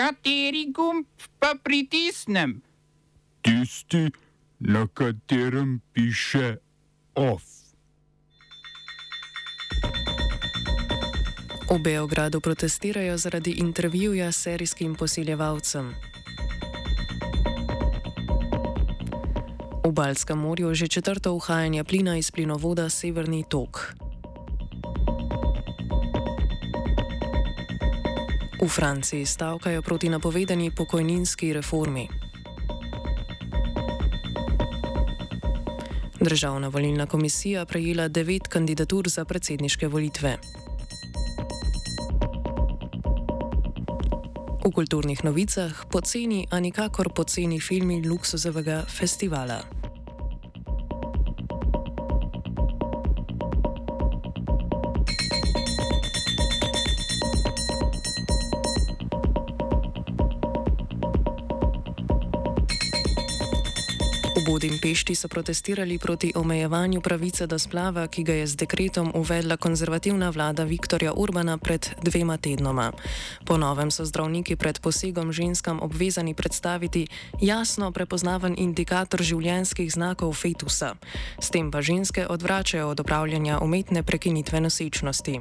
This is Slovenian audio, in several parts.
Kateri gumb pa pritisnem? Tisti, na katerem piše OF. V Beogradu protestirajo zaradi intervjuja s serijskim posiljevalcem. V Balskem morju že četrto uhajanje plina iz plinovoda Severni tok. V Franciji stavkajo proti napovedani pokojninski reformi. Državna volilna komisija prejela devet kandidatur za predsedniške volitve. V kulturnih novicah poceni, a nikakor poceni filmi luksuzovega festivala. Budimpešti so protestirali proti omejevanju pravice do splava, ki ga je z dekretom uvedla konzervativna vlada Viktorja Urbana pred dvema tednoma. Po novem so zdravniki pred posegom ženskam obvezani predstaviti jasno prepoznaven indikator življenjskih znakov fetusa. S tem pa ženske odvračajo od opravljanja umetne prekinitve nosečnosti.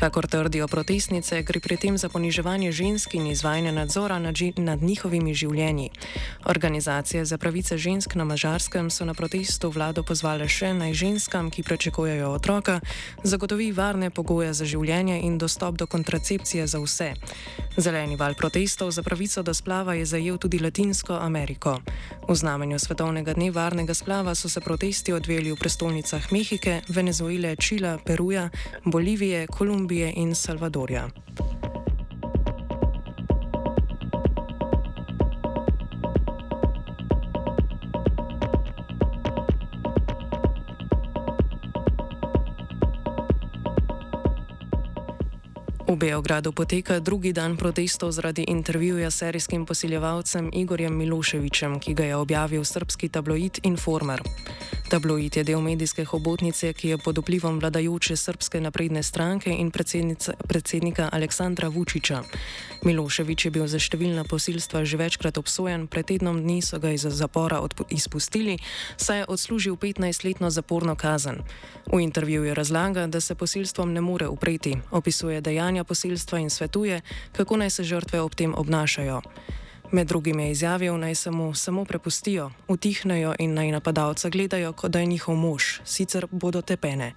Kakor trdijo protestnice, gre pri tem za poniževanje žensk in izvajanje nadzora nad, nad njihovimi življenji. Organizacije za pravice žensk na mažarskem Mačarskem so na protestu vlado pozvale še naj ženskam, ki prečekujejo otroka, zagotovi varne pogoje za življenje in dostop do kontracepcije za vse. Zeleni val protestov za pravico do splava je zajel tudi Latinsko Ameriko. V znamenju Svetovnega dne varnega splava so se protesti odvijali v prestolnicah Mehike, Venezuele, Čila, Peruja, Bolivije, Kolumbije in Salvadorja. V Beogradu poteka drugi dan protestov zaradi intervjuja s serijskim posiljevalcem Igorjem Miloševičem, ki ga je objavil srpski tabloid Informer. Tabloid je del medijske hobotnice, ki je pod vplivom vladajoče srpske napredne stranke in predsednika Aleksandra Vučiča. Miloševič je bil za številna posilstva že večkrat obsojen, pred tednom dni so ga iz zapora izpustili, saj je odslužil 15-letno zaporno kazen. V intervjuju razlaga, da se posilstvom ne more upreti, opisuje dejanja posilstva in svetuje, kako naj se žrtve ob tem obnašajo. Med drugim je izjavil, naj se mu samo prepustijo, utihnejo in naj napadalca gledajo, kot da je njihov mož, sicer bodo tepene.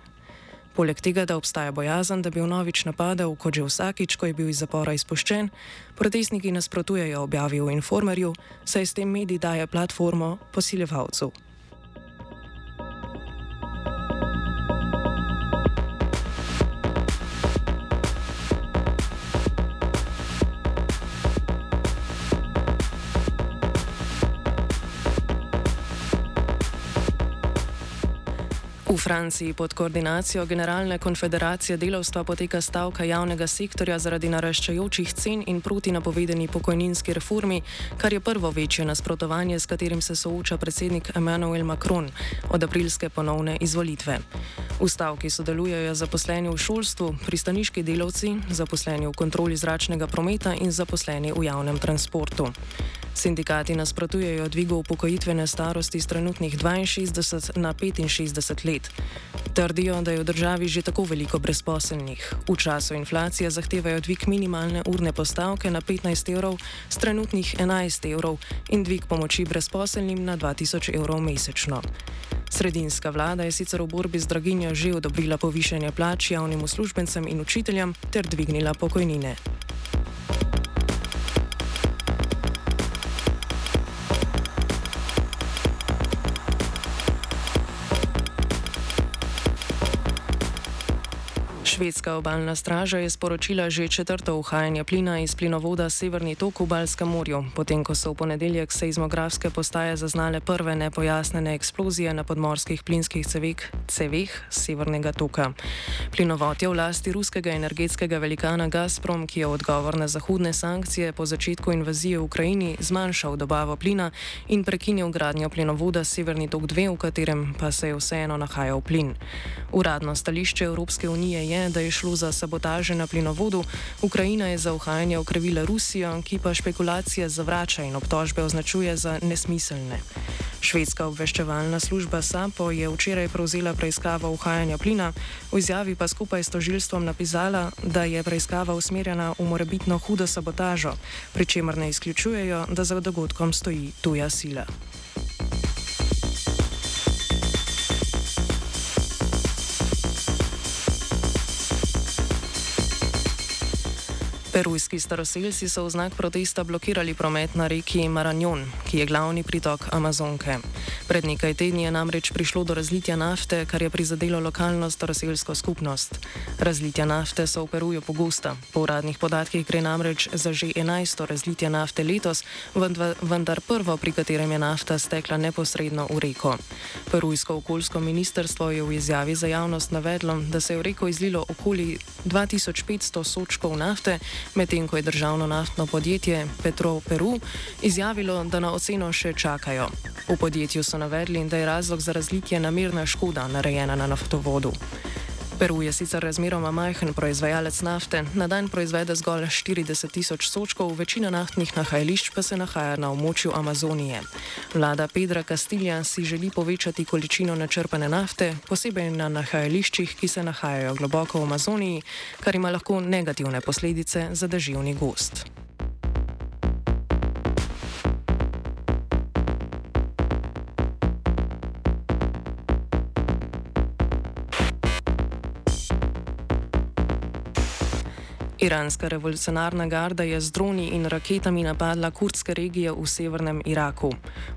Poleg tega, da obstaja bojazen, da bi vnovič napadel, kot že vsakič, ko je bil iz zapora izpuščen, protestniki nasprotujejo objavi v informerju, saj s tem medij daje platformo posiljevalcu. V Franciji pod koordinacijo Generalne konfederacije delovstva poteka stavka javnega sektorja zaradi naraščajočih cen in proti napovedani pokojninski reformi, kar je prvo večje nasprotovanje, s katerim se sooča predsednik Emmanuel Macron od aprilske ponovne izvolitve. V stavki sodelujejo zaposleni v šolstvu, pristaniški delavci, zaposleni v kontroli zračnega prometa in zaposleni v javnem transportu. Sindikati nasprotujejo dvigu upokojitvene starosti z trenutnih 62 na 65 let. Trdijo, da je v državi že tako veliko brezposelnih. V času inflacije zahtevajo dvig minimalne urne postavke na 15 evrov z trenutnih 11 evrov in dvig pomoči brezposelnim na 2000 evrov mesečno. Sredinska vlada je sicer v borbi z draginjo že odobrila povišanje plač javnim uslužbencem in učiteljem ter dvignila pokojnine. Švedska obaljna straža je sporočila že četrto uhajanje plina iz plinovoda Severni tok v Balskem morju, potem ko so v ponedeljek seizmografske postaje zaznale prve nepojasnene eksplozije na podmorskih plinskih cevih, cevih Severnega toka. Plinovod je v lasti ruskega energetskega velikana Gazprom, ki je odgovor na zahodne sankcije po začetku invazije v Ukrajini zmanjšal dobavo plina in prekinil gradnjo plinovoda Severni tok 2, v katerem pa se je vseeno nahajal plin. Uradno stališče Evropske unije je, da je šlo za sabotaže na plinovodu, Ukrajina je za uhajanje okrivila Rusijo, ki pa špekulacije zavrača in obtožbe označuje za nesmiselne. Švedska obveščevalna služba SAPO je včeraj prevzela preiskavo uhajanja plina, v izjavi pa skupaj s tožilstvom napisala, da je preiskava usmerjena v morebitno hudo sabotažo, pri čemer ne izključujejo, da za dogodkom stoji tuja sila. Perujski staroseljci so v znak protesta blokirali promet na reki Maranjon, ki je glavni pritok Amazonke. Pred nekaj tedni je namreč prišlo do razlitja nafte, kar je prizadelo lokalno staroseljsko skupnost. Razlitja nafte so v Peruju pogosta. Po uradnih podatkih gre namreč za že 11. razlitje nafte letos, vendar prvo, pri katerem je nafta stekla neposredno v reko. Perujsko okoljsko ministrstvo je v izjavi za javnost navedlo, da se je v reko izlilo okoli 2500 sočkov nafte, medtem ko je državno naftno podjetje Petro Peru izjavilo, da na oceno še čakajo. V podjetju so navedli, da je razlog za razlitje namirna škoda narejena na naftovodu. Peru je sicer razmeroma majhen proizvajalec nafte, na dan proizvede zgolj 40 tisoč sočkov, večina naftnih nahajališč pa se nahaja na območju Amazonije. Vlada Pedra Castilja si želi povečati količino načrpane nafte, posebej na nahajališčih, ki se nahajajo globoko v Amazoniji, kar ima lahko negativne posledice za deževni gost. Iranska revolucionarna garda je z droni in raketami napadla kurdske regije v severnem Iraku.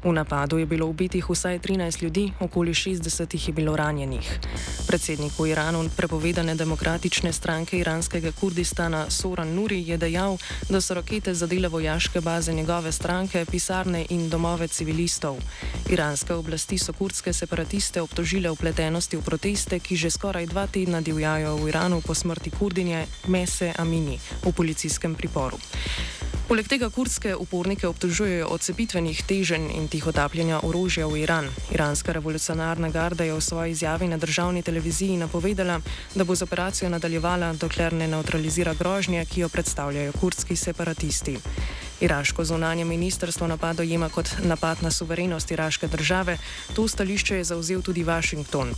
V napadu je bilo ubitih vsaj 13 ljudi, okoli 60 jih je bilo ranjenih. Predsednik v Iranu prepovedane demokratične stranke iranskega Kurdistana Soran Nuri je dejal, da so rakete zadele vojaške baze njegove stranke, pisarne in domove civilistov. Iranske oblasti so kurdske separatiste obtožile vpletenosti v proteste, ki že skoraj dva tedna divjajo v Iranu po smrti kurdinje Mese Amin. Amini v policijskem priporu. Poleg tega kurdske upornike obtožujejo odcepitvenih teženj in tihotapljanja orožja v Iran. Iranska revolucionarna garda je v svoji izjavi na državni televiziji napovedala, da bo z operacijo nadaljevala, dokler ne neutralizira grožnje, ki jo predstavljajo kurdski separatisti. Iraško zunanje ministrstvo napad dojema kot napad na suverenost iraške države, to stališče je zauzel tudi Washington.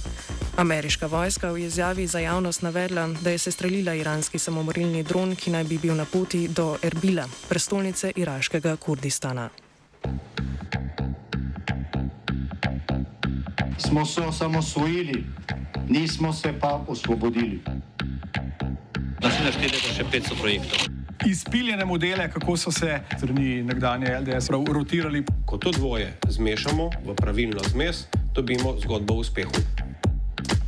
Ameriška vojska v izjavi za javnost navedla, da je sestrelila iranski samomorilni dron, ki naj bi bil na poti do Erbila, prestolnice iraškega Kurdistana. Smo se osamosvojili, nismo se pa osvobodili. Naslednje število je še 500 projektov izpiljene modele, kako so se strani nekdanje LDS rotirali. Ko to dvoje zmešamo v pravilno zmes, dobimo zgodbo o uspehu.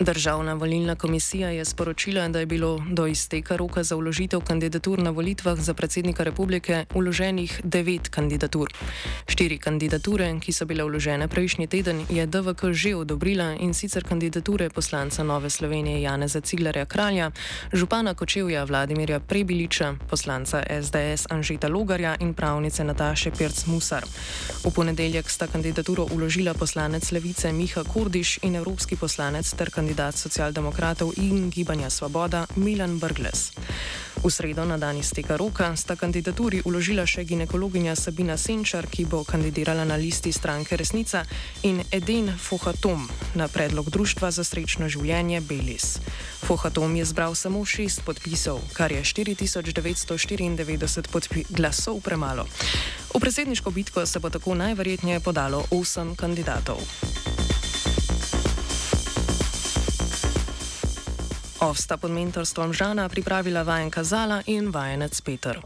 Državna volilna komisija je sporočila, da je bilo do izteka roka za vložitev kandidatur na volitvah za predsednika republike vloženih devet kandidatur. Štiri kandidature, ki so bile vložene prejšnji teden, je DVK že odobrila in sicer kandidature poslanca Nove Slovenije Janeza Ciglarja Kralja, župana Kočevja Vladimirja Prebiliča, poslanca SDS Anžeta Logarja in pravnice Nataše Pirc Musar. V ponedeljek sta kandidaturo vložila poslanec Levice Miha Kurdiš in evropski poslanec ter kandidat kandidat socialdemokratov in gibanja Svoboda Milan Brgles. V sredo na dan izteka roka sta kandidaturi uložila še ginekologinja Sabina Senčar, ki bo kandidirala na listi stranke Resnica, in Eden Fohatom na predlog Društva za srečno življenje Belis. Fohatom je zbral samo šest podpisov, kar je 4994 glasov premalo. V predsedniško bitko se bo tako najverjetneje podalo osem kandidatov. Ovsta pod mentorstvom Žana pripravila vajenka Zala in vajenec Peter.